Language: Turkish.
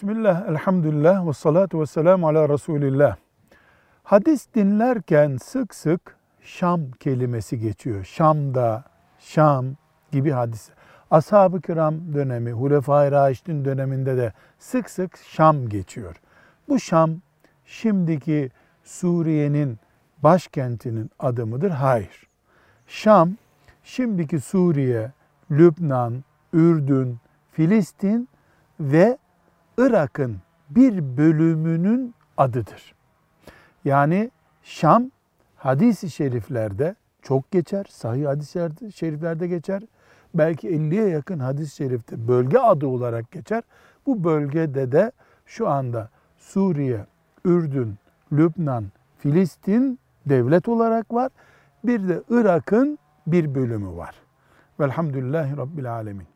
Bismillah, elhamdülillah ve salatu ve selamu ala Resulillah. Hadis dinlerken sık sık Şam kelimesi geçiyor. Şam'da, Şam gibi hadis. Ashab-ı kiram dönemi, Hulefai Raşidin döneminde de sık sık Şam geçiyor. Bu Şam şimdiki Suriye'nin başkentinin adı mıdır? Hayır. Şam şimdiki Suriye, Lübnan, Ürdün, Filistin ve Irak'ın bir bölümünün adıdır. Yani Şam hadis-i şeriflerde çok geçer, sahih hadis-i şeriflerde geçer. Belki 50'ye yakın hadis-i şerifte bölge adı olarak geçer. Bu bölgede de şu anda Suriye, Ürdün, Lübnan, Filistin devlet olarak var. Bir de Irak'ın bir bölümü var. Velhamdülillahi Rabbil Alemin.